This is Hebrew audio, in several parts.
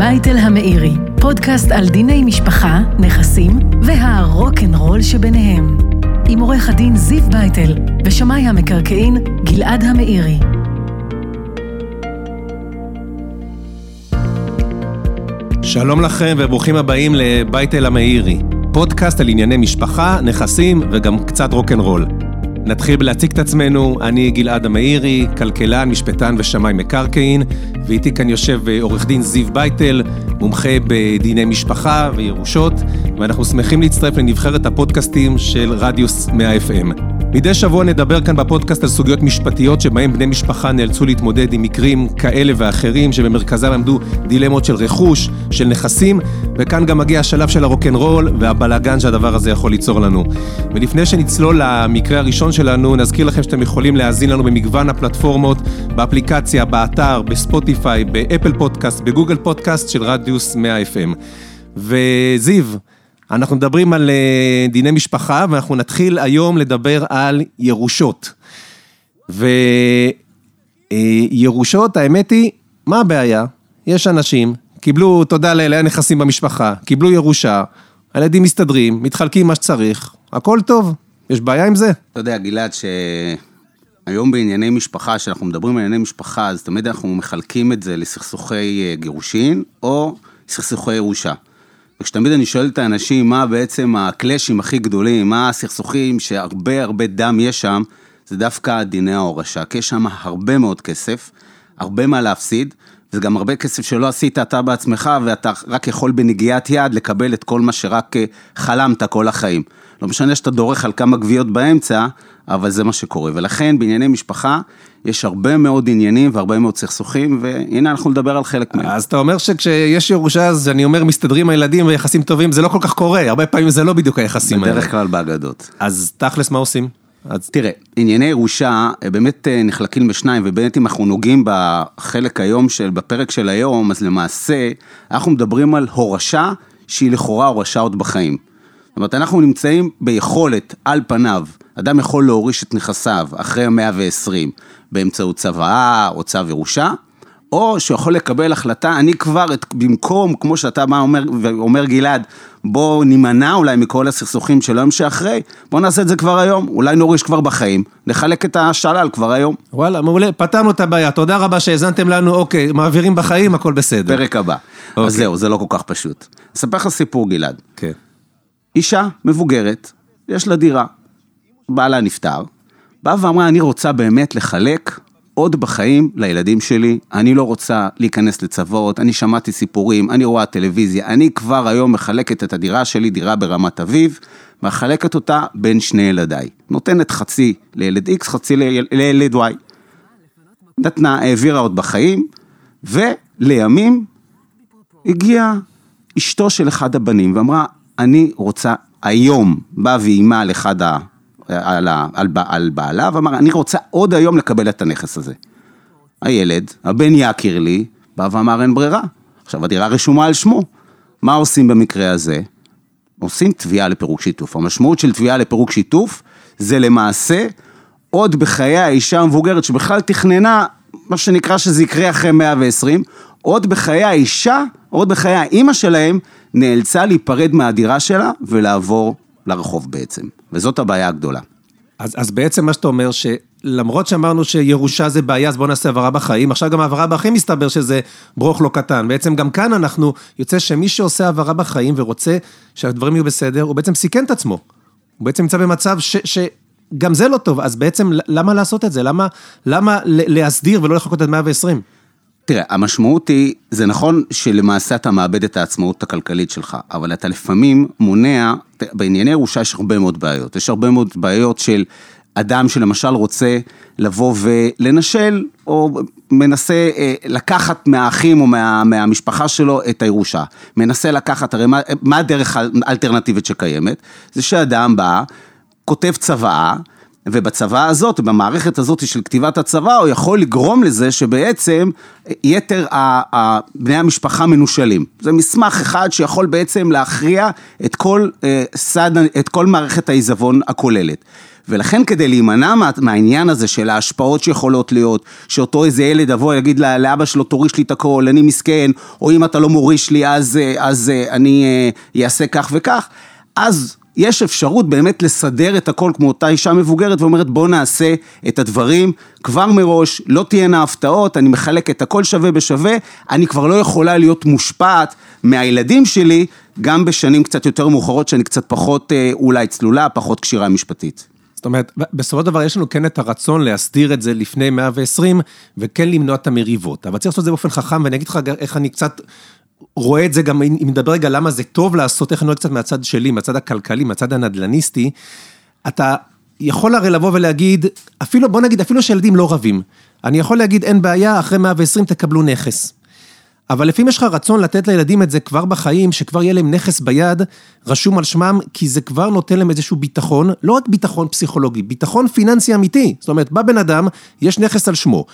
בייטל המאירי, פודקאסט על דיני משפחה, נכסים והרוקנרול שביניהם. עם עורך הדין זיו בייטל ושמאי המקרקעין גלעד המאירי. שלום לכם וברוכים הבאים לבייטל המאירי, פודקאסט על ענייני משפחה, נכסים וגם קצת רוקנרול. נתחיל בלהציג את עצמנו, אני גלעד המאירי, כלכלן, משפטן ושמאי מקרקעין, ואיתי כאן יושב אה, עורך דין זיו בייטל, מומחה בדיני משפחה וירושות, ואנחנו שמחים להצטרף לנבחרת הפודקאסטים של רדיוס 100 FM. מדי שבוע נדבר כאן בפודקאסט על סוגיות משפטיות שבהם בני משפחה נאלצו להתמודד עם מקרים כאלה ואחרים שבמרכזם עמדו דילמות של רכוש, של נכסים, וכאן גם מגיע השלב של הרוקנרול והבלאגן שהדבר הזה יכול ליצור לנו. ולפני שנצלול למקרה הראשון שלנו, נזכיר לכם שאתם יכולים להאזין לנו במגוון הפלטפורמות, באפליקציה, באתר, בספוטיפיי, באפל פודקאסט, בגוגל פודקאסט של רדיוס 100 FM. וזיו, אנחנו מדברים על אה, דיני משפחה, ואנחנו נתחיל היום לדבר על ירושות. וירושות, האמת היא, מה הבעיה? יש אנשים, קיבלו, תודה לאלה, היה נכסים במשפחה, קיבלו ירושה, הילדים מסתדרים, מתחלקים מה שצריך, הכל טוב, יש בעיה עם זה? אתה יודע, גלעד, שהיום בענייני משפחה, כשאנחנו מדברים על ענייני משפחה, אז תמיד אנחנו מחלקים את זה לסכסוכי אה, גירושין, או סכסוכי ירושה. וכשתמיד אני שואל את האנשים מה בעצם הקלאשים הכי גדולים, מה הסכסוכים שהרבה הרבה דם יש שם, זה דווקא דיני ההורשה, כי יש שם הרבה מאוד כסף, הרבה מה להפסיד, זה גם הרבה כסף שלא עשית אתה בעצמך, ואתה רק יכול בנגיעת יד לקבל את כל מה שרק אה, חלמת כל החיים. לא משנה שאתה דורך על כמה גביעות באמצע, אבל זה מה שקורה. ולכן בענייני משפחה, יש הרבה מאוד עניינים והרבה מאוד סכסוכים, והנה אנחנו נדבר על חלק מהם. אז אתה אומר שכשיש ירושה, אז אני אומר, מסתדרים הילדים ויחסים טובים, זה לא כל כך קורה, הרבה פעמים זה לא בדיוק היחסים האלה. בדרך כלל באגדות. אז תכלס, מה עושים? אז תראה, ענייני ירושה אה, באמת אה, נחלקים בשניים, ובאמת אם אנחנו נוגעים בחלק היום של, בפרק של היום, אז למעשה, אנחנו מדברים על הורשה שהיא לכאורה הורשה עוד בחיים. זאת אומרת, אנחנו נמצאים ביכולת, על פניו, אדם יכול להוריש את נכסיו אחרי 120 באמצעות צוואה או צו ירושה, או שהוא יכול לקבל החלטה, אני כבר, את, במקום, כמו שאתה בא אומר, ואומר גלעד, בוא נימנע אולי מכל הסכסוכים של היום שאחרי, בוא נעשה את זה כבר היום, אולי נוריש כבר בחיים, נחלק את השלל כבר היום. וואלה, מעולה, פתרנו את הבעיה, תודה רבה שהאזנתם לנו, אוקיי, מעבירים בחיים, הכל בסדר. פרק הבא. אוקיי. אז זהו, זה לא כל כך פשוט. אספר לך סיפור, גלעד. כן. אישה מבוגרת, יש לה דירה, בעלה נפטר, באה ואמרה, אני רוצה באמת לחלק עוד בחיים לילדים שלי, אני לא רוצה להיכנס לצוואות, אני שמעתי סיפורים, אני רואה טלוויזיה, אני כבר היום מחלקת את הדירה שלי, דירה ברמת אביב, מחלקת אותה בין שני ילדיי. נותנת חצי לילד X, חצי לילד Y. נתנה, העבירה עוד בחיים, ולימים הגיעה אשתו של אחד הבנים ואמרה, אני רוצה היום, באה ואיימה על אחד ה... על, על, על בעלה, ואמר, אני רוצה עוד היום לקבל את הנכס הזה. הילד, הבן יכיר לי, בא ואמר, אין ברירה. עכשיו, הדירה רשומה על שמו. מה עושים במקרה הזה? עושים תביעה לפירוק שיתוף. המשמעות של תביעה לפירוק שיתוף, זה למעשה עוד בחיי האישה המבוגרת, שבכלל תכננה, מה שנקרא שזה יקרה אחרי 120, עוד בחיי האישה, עוד בחיי האימא שלהם, נאלצה להיפרד מהדירה שלה ולעבור לרחוב בעצם, וזאת הבעיה הגדולה. אז, אז בעצם מה שאתה אומר, שלמרות שאמרנו שירושה זה בעיה, אז בואו נעשה העברה בחיים, עכשיו גם העברה בחיים מסתבר שזה ברוך לא קטן. בעצם גם כאן אנחנו, יוצא שמי שעושה העברה בחיים ורוצה שהדברים יהיו בסדר, הוא בעצם סיכן את עצמו. הוא בעצם נמצא במצב ש... ש... גם זה לא טוב, אז בעצם למה לעשות את זה? למה, למה להסדיר ולא לחכות עד 120? תראה, המשמעות היא, זה נכון שלמעשה אתה מאבד את העצמאות הכלכלית שלך, אבל אתה לפעמים מונע, בענייני ירושה יש הרבה מאוד בעיות. יש הרבה מאוד בעיות של אדם שלמשל רוצה לבוא ולנשל, או מנסה אה, לקחת מהאחים או מה, מהמשפחה שלו את הירושה. מנסה לקחת, הרי מה, מה הדרך האלטרנטיבית שקיימת? זה שאדם בא, כותב צוואה, ובצבא הזאת, במערכת הזאת של כתיבת הצבא, הוא יכול לגרום לזה שבעצם יתר בני המשפחה מנושלים. זה מסמך אחד שיכול בעצם להכריע את כל אה, סד, את כל מערכת העיזבון הכוללת. ולכן כדי להימנע מה, מהעניין הזה של ההשפעות שיכולות להיות, שאותו איזה ילד יבוא יגיד לאבא שלו תוריש לי את הכל, אני מסכן, או אם אתה לא מוריש לי אז, אה, אז אה, אני אעשה כך וכך, אז יש אפשרות באמת לסדר את הכל כמו אותה אישה מבוגרת ואומרת בוא נעשה את הדברים כבר מראש, לא תהיינה הפתעות, אני מחלק את הכל שווה בשווה, אני כבר לא יכולה להיות מושפעת מהילדים שלי, גם בשנים קצת יותר מאוחרות שאני קצת פחות אה, אולי צלולה, פחות כשירה משפטית. זאת אומרת, בסופו של דבר יש לנו כן את הרצון להסדיר את זה לפני 120 וכן למנוע את המריבות, אבל צריך לעשות את זה באופן חכם ואני אגיד לך איך אני קצת רואה את זה גם, אם נדבר רגע למה זה טוב לעשות, איך אני רואה קצת מהצד שלי, מהצד הכלכלי, מהצד הנדל"ניסטי, אתה יכול הרי לבוא ולהגיד, אפילו, בוא נגיד, אפילו שילדים לא רבים, אני יכול להגיד, אין בעיה, אחרי 120 תקבלו נכס. אבל לפעמים יש לך רצון לתת לילדים את זה כבר בחיים, שכבר יהיה להם נכס ביד, רשום על שמם, כי זה כבר נותן להם איזשהו ביטחון, לא רק ביטחון פסיכולוגי, ביטחון פיננסי אמיתי. זאת אומרת, בא בן אדם, יש נכס על שמו.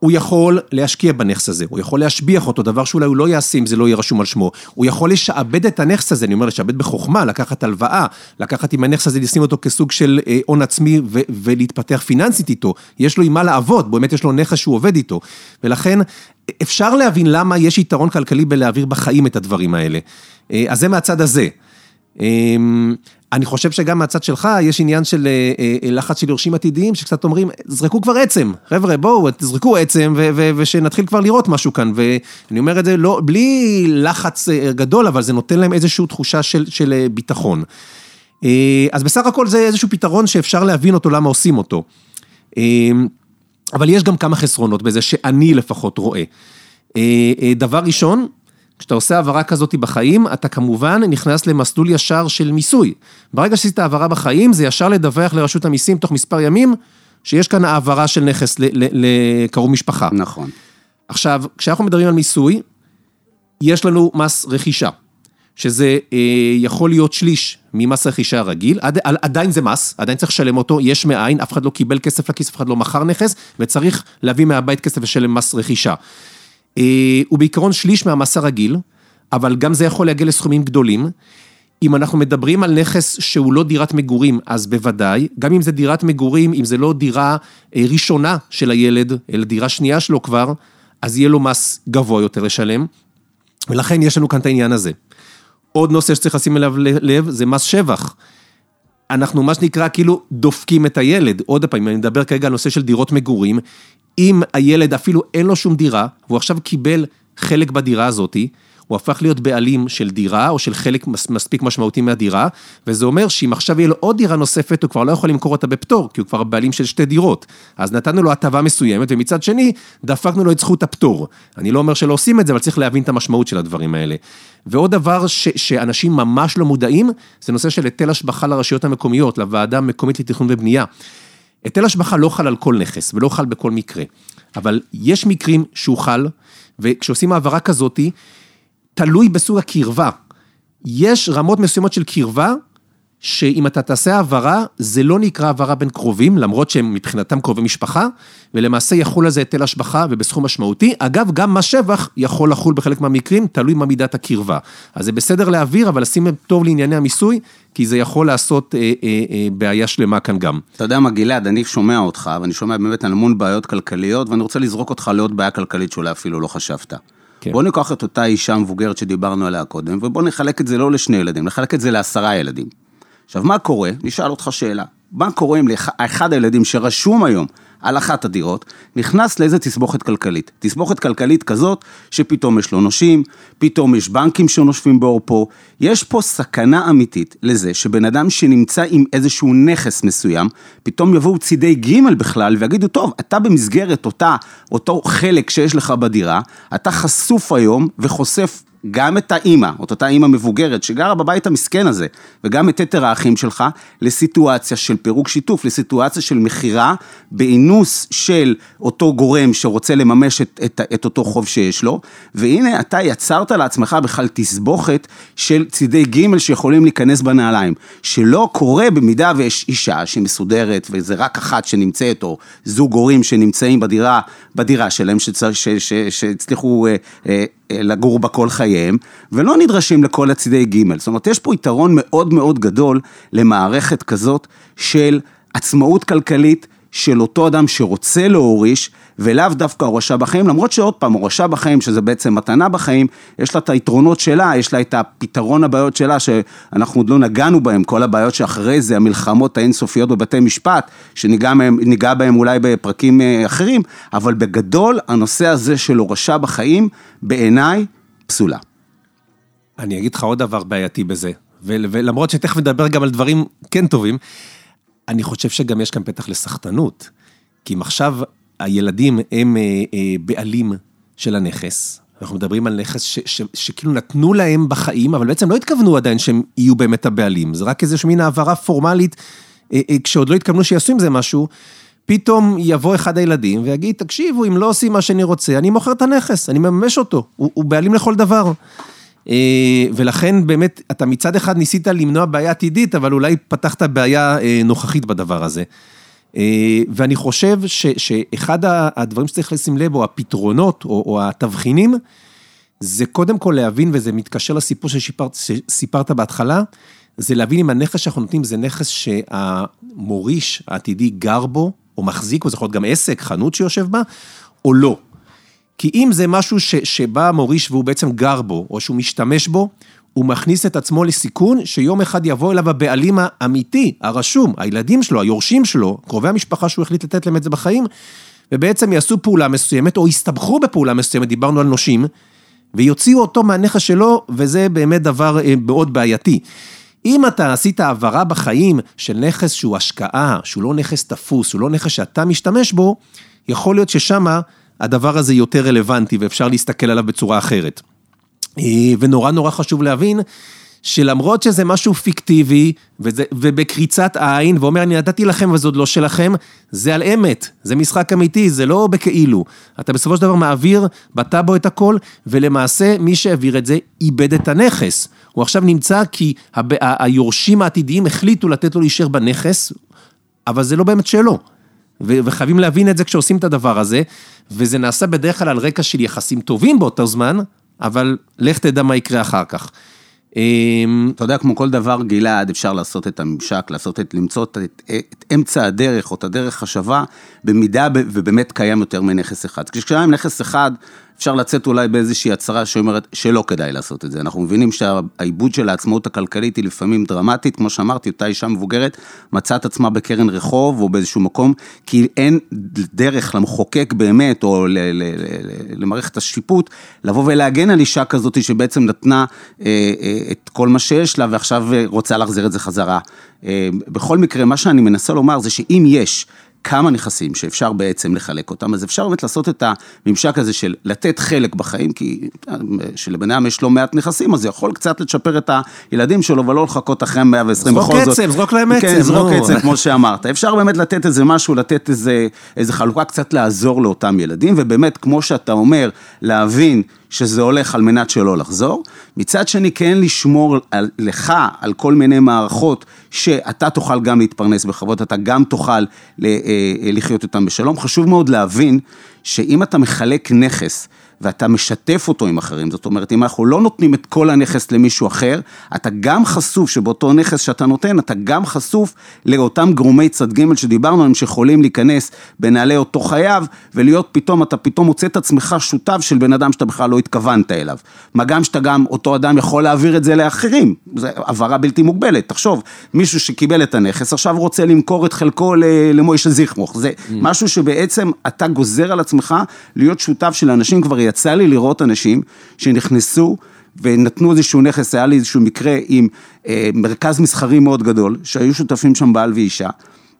הוא יכול להשקיע בנכס הזה, הוא יכול להשביח אותו, דבר שאולי הוא לא יעשה אם זה לא יהיה רשום על שמו. הוא יכול לשעבד את הנכס הזה, אני אומר לשעבד בחוכמה, לקחת הלוואה, לקחת עם הנכס הזה, לשים אותו כסוג של אה, הון עצמי ו- ולהתפתח פיננסית איתו. יש לו עם מה לעבוד, באמת יש לו נכס שהוא עובד איתו. ולכן אפשר להבין למה יש יתרון כלכלי בלהעביר בחיים את הדברים האלה. אה, אז זה מהצד הזה. אני חושב שגם מהצד שלך יש עניין של אה, אה, לחץ של יורשים עתידיים, שקצת אומרים, זרקו כבר עצם, חבר'ה בואו תזרקו עצם ושנתחיל כבר לראות משהו כאן, ואני אומר את זה לא, בלי לחץ אה, גדול, אבל זה נותן להם איזושהי תחושה של, של ביטחון. אז בסך הכל זה איזשהו פתרון שאפשר להבין אותו, למה עושים אותו. אבל יש גם כמה חסרונות בזה שאני לפחות רואה. דבר ראשון, כשאתה עושה העברה כזאת בחיים, אתה כמובן נכנס למסלול ישר של מיסוי. ברגע שעשית העברה בחיים, זה ישר לדווח לרשות המיסים תוך מספר ימים, שיש כאן העברה של נכס לקרוב משפחה. נכון. עכשיו, כשאנחנו מדברים על מיסוי, יש לנו מס רכישה, שזה אה, יכול להיות שליש ממס רכישה רגיל, עד, עדיין זה מס, עדיין צריך לשלם אותו, יש מאין, אף אחד לא קיבל כסף לכיס, אף אחד לא מכר נכס, וצריך להביא מהבית כסף לשלם מס רכישה. אה, הוא בעיקרון שליש מהמס הרגיל, אבל גם זה יכול להגיע לסכומים גדולים. אם אנחנו מדברים על נכס שהוא לא דירת מגורים, אז בוודאי, גם אם זה דירת מגורים, אם זה לא דירה אה, ראשונה של הילד, אלא דירה שנייה שלו כבר, אז יהיה לו מס גבוה יותר לשלם, ולכן יש לנו כאן את העניין הזה. עוד נושא שצריך לשים אליו לב, זה מס שבח. אנחנו מה שנקרא כאילו דופקים את הילד, עוד פעם, אני מדבר כרגע על נושא של דירות מגורים, אם הילד אפילו אין לו שום דירה, והוא עכשיו קיבל חלק בדירה הזאתי, הוא הפך להיות בעלים של דירה, או של חלק מספיק משמעותי מהדירה, וזה אומר שאם עכשיו יהיה לו עוד דירה נוספת, הוא כבר לא יכול למכור אותה בפטור, כי הוא כבר בעלים של שתי דירות. אז נתנו לו הטבה מסוימת, ומצד שני, דפקנו לו את זכות הפטור. אני לא אומר שלא עושים את זה, אבל צריך להבין את המשמעות של הדברים האלה. ועוד דבר ש- שאנשים ממש לא מודעים, זה נושא של היטל השבחה לרשויות המקומיות, לוועדה המקומית לתכנון ובנייה. היטל השבחה לא חל על כל נכס ולא חל בכל מקרה, אבל יש מקרים שהוא חל, וכשעושים העברה כזאתי, תלוי בסוג הקרבה. יש רמות מסוימות של קרבה, שאם אתה תעשה העברה, זה לא נקרא העברה בין קרובים, למרות שהם מבחינתם קרובי משפחה, ולמעשה יחול על זה היטל השבחה ובסכום משמעותי. אגב, גם מס שבח יכול לחול בחלק מהמקרים, תלוי מה מידת הקרבה. אז זה בסדר להעביר, אבל לשים טוב לענייני המיסוי, כי זה יכול לעשות אה, אה, אה, בעיה שלמה כאן גם. אתה יודע מה, גלעד, אני שומע אותך, ואני שומע באמת על המון בעיות כלכליות, ואני רוצה לזרוק אותך לעוד בעיה כלכלית שאולי אפילו לא חשבת. כן. בוא ניקח את אותה אישה מבוגרת שדיברנו עליה קודם, ובוא נחלק את זה לא לשני ילדים, נחלק את זה לעשרה ילדים. עכשיו, מה קורה? נשאל אותך שאלה. מה קורה אם לאחד הילדים שרשום היום על אחת הדירות, נכנס לאיזה תסבוכת כלכלית. תסבוכת כלכלית כזאת, שפתאום יש לו נושים, פתאום יש בנקים שנושפים באור פה. יש פה סכנה אמיתית לזה שבן אדם שנמצא עם איזשהו נכס מסוים, פתאום יבואו צידי ג' בכלל ויגידו, טוב, אתה במסגרת אותה, אותו חלק שיש לך בדירה, אתה חשוף היום וחושף גם את האימא, את אותה אימא מבוגרת שגרה בבית המסכן הזה, וגם את יתר האחים שלך, לסיטואציה של פירוק שיתוף, לסיטואציה של מכירה באינוס של אותו גורם שרוצה לממש את, את, את אותו חוב שיש לו, והנה אתה יצרת לעצמך בכלל תסבוכת של צידי ג' שיכולים להיכנס בנעליים, שלא קורה במידה ויש אישה שמסודרת וזה רק אחת שנמצאת, או זוג הורים שנמצאים בדירה, בדירה שלהם, שהצליחו אה, אה, לגור בה כל חייהם, ולא נדרשים לכל הצידי ג'. זאת אומרת, יש פה יתרון מאוד מאוד גדול למערכת כזאת של עצמאות כלכלית של אותו אדם שרוצה להוריש, ולאו דווקא הורשה בחיים, למרות שעוד פעם, הורשה בחיים, שזה בעצם מתנה בחיים, יש לה את היתרונות שלה, יש לה את הפתרון הבעיות שלה, שאנחנו עוד לא נגענו בהם, כל הבעיות שאחרי זה, המלחמות האינסופיות בבתי משפט, שניגע בהם אולי בפרקים אה, אחרים, אבל בגדול, הנושא הזה של הורשה בחיים, בעיניי, פסולה. אני אגיד לך עוד דבר בעייתי בזה, ולמרות שתכף נדבר גם על דברים כן טובים, אני חושב שגם יש כאן פתח לסחטנות. כי אם עכשיו הילדים הם אה, אה, בעלים של הנכס, אנחנו מדברים על נכס שכאילו נתנו להם בחיים, אבל בעצם לא התכוונו עדיין שהם יהיו באמת הבעלים. זה רק איזושהי מין העברה פורמלית, אה, כשעוד לא התכוונו שיעשו עם זה משהו. פתאום יבוא אחד הילדים ויגיד, תקשיבו, אם לא עושים מה שאני רוצה, אני מוכר את הנכס, אני מממש אותו, הוא, הוא בעלים לכל דבר. אה, ולכן באמת, אתה מצד אחד ניסית למנוע בעיה עתידית, אבל אולי פתחת בעיה אה, נוכחית בדבר הזה. אה, ואני חושב ש, שאחד הדברים שצריך לשים לב, או הפתרונות, או, או התבחינים, זה קודם כל להבין, וזה מתקשר לסיפור שסיפרת, שסיפרת בהתחלה, זה להבין אם הנכס שאנחנו נותנים זה נכס שהמוריש העתידי גר בו, או מחזיק, או זה יכול להיות גם עסק, חנות שיושב בה, או לא. כי אם זה משהו ש, שבא המוריש והוא בעצם גר בו, או שהוא משתמש בו, הוא מכניס את עצמו לסיכון שיום אחד יבוא אליו הבעלים האמיתי, הרשום, הילדים שלו, היורשים שלו, קרובי המשפחה שהוא החליט לתת להם את זה בחיים, ובעצם יעשו פעולה מסוימת, או יסתבכו בפעולה מסוימת, דיברנו על נושים, ויוציאו אותו מהנכס שלו, וזה באמת דבר אה, מאוד בעייתי. אם אתה עשית העברה בחיים של נכס שהוא השקעה, שהוא לא נכס תפוס, שהוא לא נכס שאתה משתמש בו, יכול להיות ששמה הדבר הזה יותר רלוונטי ואפשר להסתכל עליו בצורה אחרת. אה, ונורא נורא חשוב להבין שלמרות שזה משהו פיקטיבי וזה, ובקריצת עין, ואומר אני נתתי לכם וזה עוד לא שלכם, זה על אמת, זה משחק אמיתי, זה לא בכאילו. אתה בסופו של דבר מעביר בטאבו את הכל, ולמעשה מי שהעביר את זה איבד את הנכס. הוא עכשיו נמצא כי היורשים העתידיים החליטו לתת לו להישאר בנכס, אבל זה לא באמת שלו. וחייבים להבין את זה כשעושים את הדבר הזה, וזה נעשה בדרך כלל על רקע של יחסים טובים באותו זמן, אבל לך תדע מה יקרה אחר כך. אמ, אתה יודע, כמו כל דבר, גלעד, אפשר לעשות את הממשק, לעשות את, למצוא את, את, את אמצע הדרך או את הדרך השווה, במידה ובאמת קיים יותר מנכס אחד. כשקיים נכס אחד, אפשר לצאת אולי באיזושהי הצהרה שאומרת שלא כדאי לעשות את זה. אנחנו מבינים שהעיבוד של העצמאות הכלכלית היא לפעמים דרמטית, כמו שאמרתי, אותה אישה מבוגרת מצאה את עצמה בקרן רחוב או באיזשהו מקום, כי אין דרך למחוקק באמת, או למערכת השיפוט, לבוא ולהגן על אישה כזאת שבעצם נתנה אה, אה, את כל מה שיש לה ועכשיו רוצה להחזיר את זה חזרה. אה, בכל מקרה, מה שאני מנסה לומר זה שאם יש כמה נכסים שאפשר בעצם לחלק אותם, אז אפשר באמת לעשות את הממשק הזה של לתת חלק בחיים, כי שלבן אדם יש לא מעט נכסים, אז זה יכול קצת לצ'פר את הילדים שלו, ולא לחכות אחרי 120 בכל זאת. זרוק עצם, זרוק להם עצם. כן, זרוק עצם, כמו שאמרת. אפשר באמת לתת איזה משהו, לתת איזה, איזה חלוקה, קצת לעזור לאותם ילדים, ובאמת, כמו שאתה אומר, להבין שזה הולך על מנת שלא לחזור. מצד שני, כן לשמור על, לך על כל מיני מערכות שאתה תוכל גם להתפרנס בכבוד, אתה גם תוכל אה, אה, לחיות אותם בשלום. חשוב מאוד להבין שאם אתה מחלק נכס, ואתה משתף אותו עם אחרים, זאת אומרת, אם אנחנו לא נותנים את כל הנכס למישהו אחר, אתה גם חשוף שבאותו נכס שאתה נותן, אתה גם חשוף לאותם גרומי צד ג' שדיברנו עליהם, שיכולים להיכנס בנעלי אותו חייב, ולהיות פתאום, אתה פתאום מוצא את עצמך שותף של בן אדם שאתה בכלל לא התכוונת אליו. מה גם שאתה גם, אותו אדם יכול להעביר את זה לאחרים, זו העברה בלתי מוגבלת. תחשוב, מישהו שקיבל את הנכס, עכשיו רוצה למכור את חלקו למוישה זיכרוך, זה mm. משהו שבעצם אתה גוזר על עצמך להיות שותף של אנשים כבר יצא לי לראות אנשים שנכנסו ונתנו איזשהו נכס, היה לי איזשהו מקרה עם אה, מרכז מסחרי מאוד גדול, שהיו שותפים שם בעל ואישה,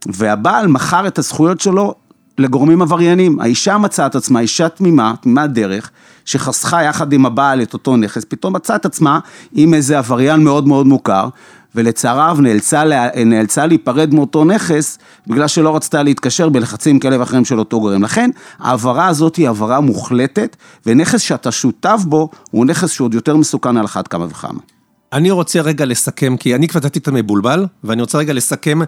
והבעל מכר את הזכויות שלו לגורמים עבריינים. האישה מצאה את עצמה, אישה תמימה, תמימת דרך, שחסכה יחד עם הבעל את אותו נכס, פתאום מצאה את עצמה עם איזה עבריין מאוד מאוד מוכר, ולצעריו נאלצה, נאלצה להיפרד מאותו נכס, בגלל שלא רצתה להתקשר בלחצים כאלה ואחרים של אותו גורם. לכן, ההעברה הזאת היא העברה מוחלטת, ונכס שאתה שותף בו, הוא נכס שהוא עוד יותר מסוכן על אחת כמה וכמה. אני רוצה רגע לסכם, כי אני כבר קצת מבולבל, ואני רוצה רגע לסכם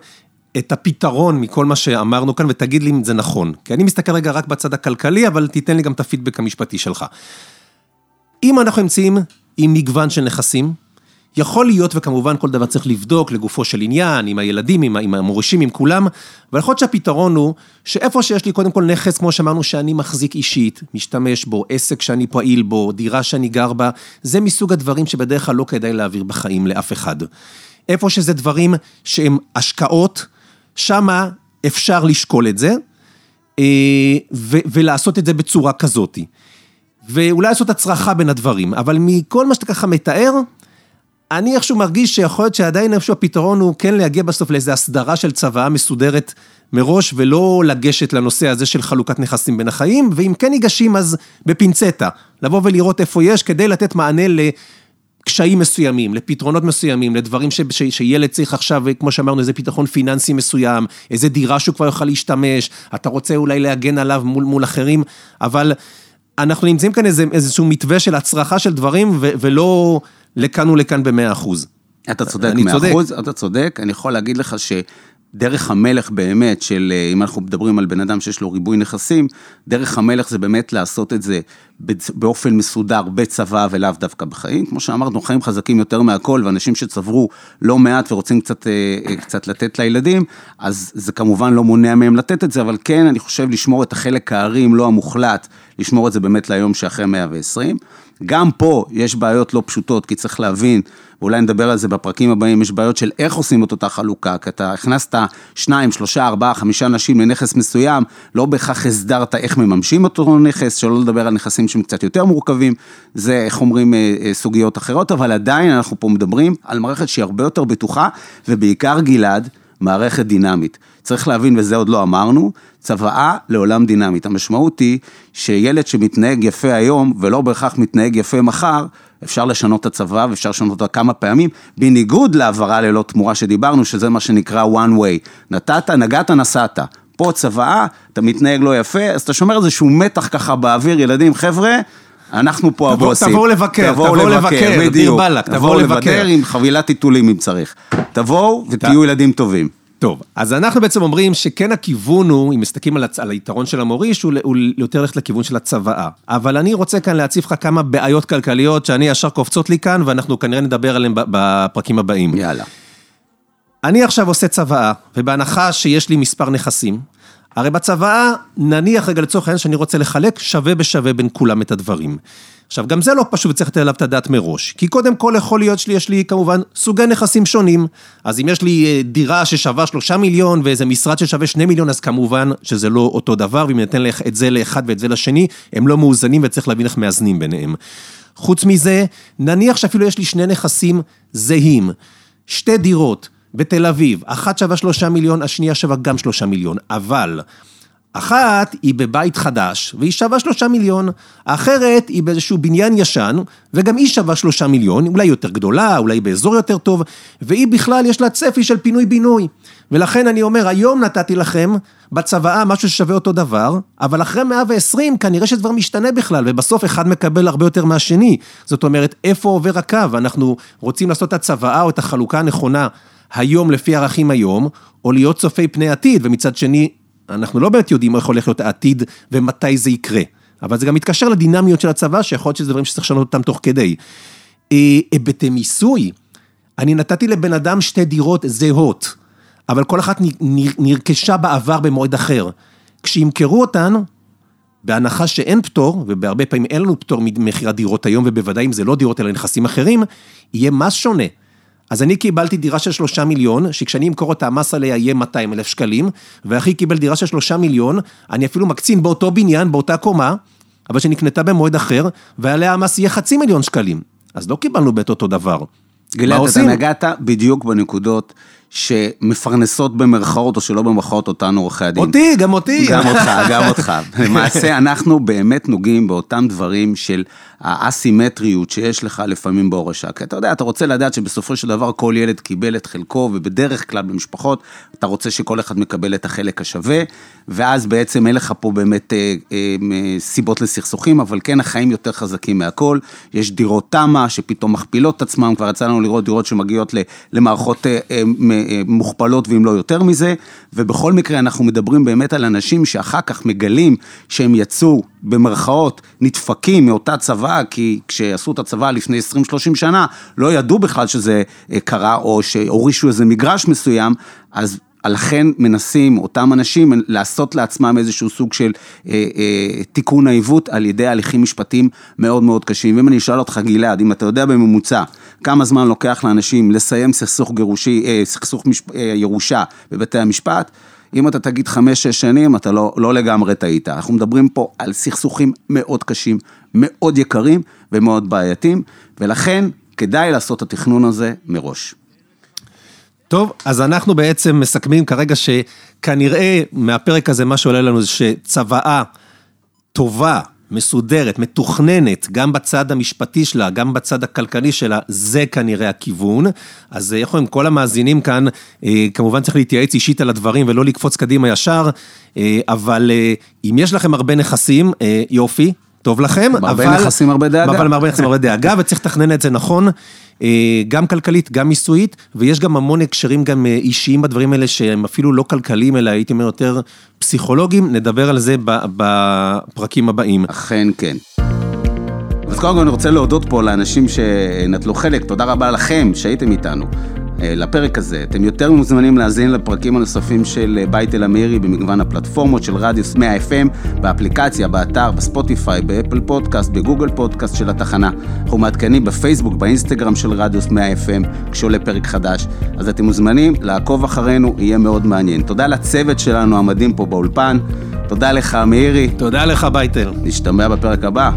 את הפתרון מכל מה שאמרנו כאן, ותגיד לי אם זה נכון. כי אני מסתכל רגע רק בצד הכלכלי, אבל תיתן לי גם את הפידבק המשפטי שלך. אם אנחנו נמצאים עם מגוון של נכסים, יכול להיות, וכמובן כל דבר צריך לבדוק לגופו של עניין, עם הילדים, עם, עם המורישים, עם כולם, אבל יכול להיות שהפתרון הוא שאיפה שיש לי קודם כל נכס, כמו שאמרנו, שאני מחזיק אישית, משתמש בו, עסק שאני פעיל בו, דירה שאני גר בה, זה מסוג הדברים שבדרך כלל לא כדאי להעביר בחיים לאף אחד. איפה שזה דברים שהם השקעות, שמה אפשר לשקול את זה, אה, ולעשות את זה בצורה כזאתי. ואולי לעשות הצרחה בין הדברים, אבל מכל מה שאתה ככה מתאר, אני איכשהו מרגיש שיכול להיות שעדיין איכשהו הפתרון הוא כן להגיע בסוף לאיזו הסדרה של צוואה מסודרת מראש, ולא לגשת לנושא הזה של חלוקת נכסים בין החיים, ואם כן ניגשים אז בפינצטה, לבוא ולראות איפה יש, כדי לתת מענה לקשיים מסוימים, לפתרונות מסוימים, לדברים ש, ש, שילד צריך עכשיו, כמו שאמרנו, איזה פתרון פיננסי מסוים, איזה דירה שהוא כבר יוכל להשתמש, אתה רוצה אולי להגן עליו מול, מול אחרים, אבל אנחנו נמצאים כאן איזה, איזשהו מתווה של הצרחה של דברים, ו, ולא... לכאן ולכאן במאה אחוז. אתה צודק מאה אחוז, אתה צודק, אני יכול להגיד לך שדרך המלך באמת של, אה, אם אנחנו מדברים על בן אדם שיש לו ריבוי נכסים, דרך המלך זה באמת לעשות את זה באופן מסודר בצבא ולאו דווקא בחיים. כמו שאמרנו, חיים חזקים יותר מהכל, ואנשים שצברו לא מעט ורוצים קצת, אה, אה, קצת לתת לילדים, אז זה כמובן לא מונע מהם לתת את זה, אבל כן, אני חושב לשמור את החלק הארי, אם לא המוחלט, לשמור את זה באמת ליום שאחרי 120. גם פה יש בעיות לא פשוטות, כי צריך להבין, ואולי נדבר על זה בפרקים הבאים, יש בעיות של איך עושים את אותה חלוקה, כי אתה הכנסת שניים, שלושה, ארבעה, חמישה אנשים לנכס מסוים, לא בהכרח הסדרת איך מממשים אותו נכס, שלא לדבר על נכסים שהם קצת יותר מורכבים, זה, איך אומרים, אה, אה, סוגיות אחרות, אבל עדיין אנחנו פה מדברים על מערכת שהיא הרבה יותר בטוחה, ובעיקר גלעד, מערכת דינמית. צריך להבין, וזה עוד לא אמרנו, צוואה לעולם דינמית. המשמעות היא שילד שמתנהג יפה היום, ולא בהכרח מתנהג יפה מחר, אפשר לשנות את הצוואה ואפשר לשנות אותה כמה פעמים, בניגוד להעברה ללא תמורה שדיברנו, שזה מה שנקרא one way. נתת, נגעת, נסעת. פה צוואה, אתה מתנהג לא יפה, אז אתה שומר איזשהו מתח ככה באוויר, ילדים, חבר'ה, אנחנו פה הבוסים. תבואו לבקר, תבואו לבקר, בדיוק. תבואו לבקר עם חבילת טיטולים אם צריך. תבואו ותהיו ילדים טובים. טוב, אז אנחנו בעצם אומרים שכן הכיוון הוא, אם מסתכלים על, הצ... על היתרון של המוריש, הוא, הוא יותר ללכת לכיוון של הצוואה. אבל אני רוצה כאן להציף לך כמה בעיות כלכליות שאני ישר קופצות לי כאן, ואנחנו כנראה נדבר עליהן בפרקים הבאים. יאללה. אני עכשיו עושה צוואה, ובהנחה שיש לי מספר נכסים, הרי בצוואה, נניח רגע לצורך העניין שאני רוצה לחלק שווה בשווה בין כולם את הדברים. עכשיו, גם זה לא פשוט וצריך לתת עליו את הדעת מראש. כי קודם כל יכול להיות שלי, יש לי כמובן סוגי נכסים שונים. אז אם יש לי אה, דירה ששווה שלושה מיליון ואיזה משרד ששווה שני מיליון, אז כמובן שזה לא אותו דבר, ואם ניתן את זה לאחד ואת זה לשני, הם לא מאוזנים וצריך להבין איך מאזנים ביניהם. חוץ מזה, נניח שאפילו יש לי שני נכסים זהים, שתי דירות בתל אביב, אחת שווה שלושה מיליון, השנייה שווה גם שלושה מיליון, אבל... אחת היא בבית חדש, והיא שווה שלושה מיליון, האחרת היא באיזשהו בניין ישן, וגם היא שווה שלושה מיליון, אולי יותר גדולה, אולי באזור יותר טוב, והיא בכלל יש לה צפי של פינוי-בינוי. ולכן אני אומר, היום נתתי לכם בצוואה משהו ששווה אותו דבר, אבל אחרי 120 כנראה שדבר משתנה בכלל, ובסוף אחד מקבל הרבה יותר מהשני. זאת אומרת, איפה עובר הקו? אנחנו רוצים לעשות את הצוואה או את החלוקה הנכונה היום לפי ערכים היום, או להיות צופי פני עתיד, ומצד שני, אנחנו לא באמת יודעים איך הולך להיות העתיד ומתי זה יקרה. אבל זה גם מתקשר לדינמיות של הצבא, שיכול להיות שזה דברים שצריך לשנות אותם תוך כדי. אה, היבטי מיסוי, אני נתתי לבן אדם שתי דירות זהות, אבל כל אחת נרכשה בעבר במועד אחר. כשימכרו אותן, בהנחה שאין פטור, ובהרבה פעמים אין לנו פטור ממכירת דירות היום, ובוודאי אם זה לא דירות אלא נכסים אחרים, יהיה מס שונה. אז אני קיבלתי דירה של שלושה מיליון, שכשאני אמכור אותה, המס עליה יהיה 200 אלף שקלים, ואחי קיבל דירה של שלושה מיליון, אני אפילו מקצין באותו בניין, באותה קומה, אבל שנקנתה במועד אחר, ועליה המס יהיה חצי מיליון שקלים. אז לא קיבלנו בית אותו דבר. גלעד, אתה נגעת בדיוק בנקודות שמפרנסות במרכאות או שלא במרכאות אותנו עורכי הדין. אותי, גם אותי. גם אותך, גם אותך. למעשה, אנחנו באמת נוגעים באותם דברים של האסימטריות שיש לך לפעמים בהורשה. כי אתה יודע, אתה רוצה לדעת שבסופו של דבר כל ילד קיבל את חלקו, ובדרך כלל במשפחות, אתה רוצה שכל אחד מקבל את החלק השווה, ואז בעצם אין לך פה באמת אה, אה, סיבות לסכסוכים, אבל כן, החיים יותר חזקים מהכל. יש דירות תמ"א שפתאום מכפילות את עצמם, כבר יצא לנו לראות דירות שמגיעות למערכות אה, אה, אה, מוכפלות ואם לא יותר מזה, ובכל מקרה אנחנו מדברים באמת על אנשים שאחר כך מגלים שהם יצאו במרכאות נדפקים מאותה צבא, כי כשעשו את הצבא לפני 20-30 שנה, לא ידעו בכלל שזה אה, קרה, או שהורישו איזה מגרש מסוים, אז לכן מנסים אותם אנשים לעשות לעצמם איזשהו סוג של אה, אה, תיקון העיוות על ידי הליכים משפטיים מאוד מאוד קשים. ואם אני אשאל אותך גלעד, אם אתה יודע בממוצע כמה זמן לוקח לאנשים לסיים סכסוך גירושי, אה, סכסוך משפ, אה, ירושה בבתי המשפט, אם אתה תגיד חמש-שש שנים, אתה לא, לא לגמרי טעית. אנחנו מדברים פה על סכסוכים מאוד קשים, מאוד יקרים ומאוד בעייתיים, ולכן כדאי לעשות את התכנון הזה מראש. טוב, אז אנחנו בעצם מסכמים כרגע שכנראה מהפרק הזה מה שעולה לנו זה שצוואה טובה, מסודרת, מתוכננת, גם בצד המשפטי שלה, גם בצד הכלכלי שלה, זה כנראה הכיוון. אז איך אומרים, כל המאזינים כאן, אה, כמובן צריך להתייעץ אישית על הדברים ולא לקפוץ קדימה ישר, אה, אבל אה, אם יש לכם הרבה נכסים, יופי, טוב לכם, אבל... הרבה נכסים, הרבה דאגה. אבל הרבה נכסים, הרבה דאגה, וצריך לתכנן את זה נכון, גם כלכלית, גם מיסויית, ויש גם המון הקשרים גם אישיים בדברים האלה, שהם אפילו לא כלכליים, אלא הייתי אומר יותר פסיכולוגיים, נדבר על זה בפרקים הבאים. אכן כן. אז קודם כל אני רוצה להודות פה לאנשים שנטלו חלק, תודה רבה לכם שהייתם איתנו. אה, לפרק הזה. אתם יותר מוזמנים להאזין לפרקים הנוספים של אה, בית אל אמירי במגוון הפלטפורמות של רדיוס 100 FM, באפליקציה, באתר, בספוטיפיי, באפל פודקאסט, בגוגל פודקאסט של התחנה. אנחנו מעדכנים בפייסבוק, באינסטגרם של רדיוס 100 FM, כשעולה פרק חדש. אז אתם מוזמנים לעקוב אחרינו, יהיה מאוד מעניין. תודה לצוות שלנו המדהים פה באולפן. תודה לך, מאירי. תודה לך, בייטל. נשתמע בפרק הבא.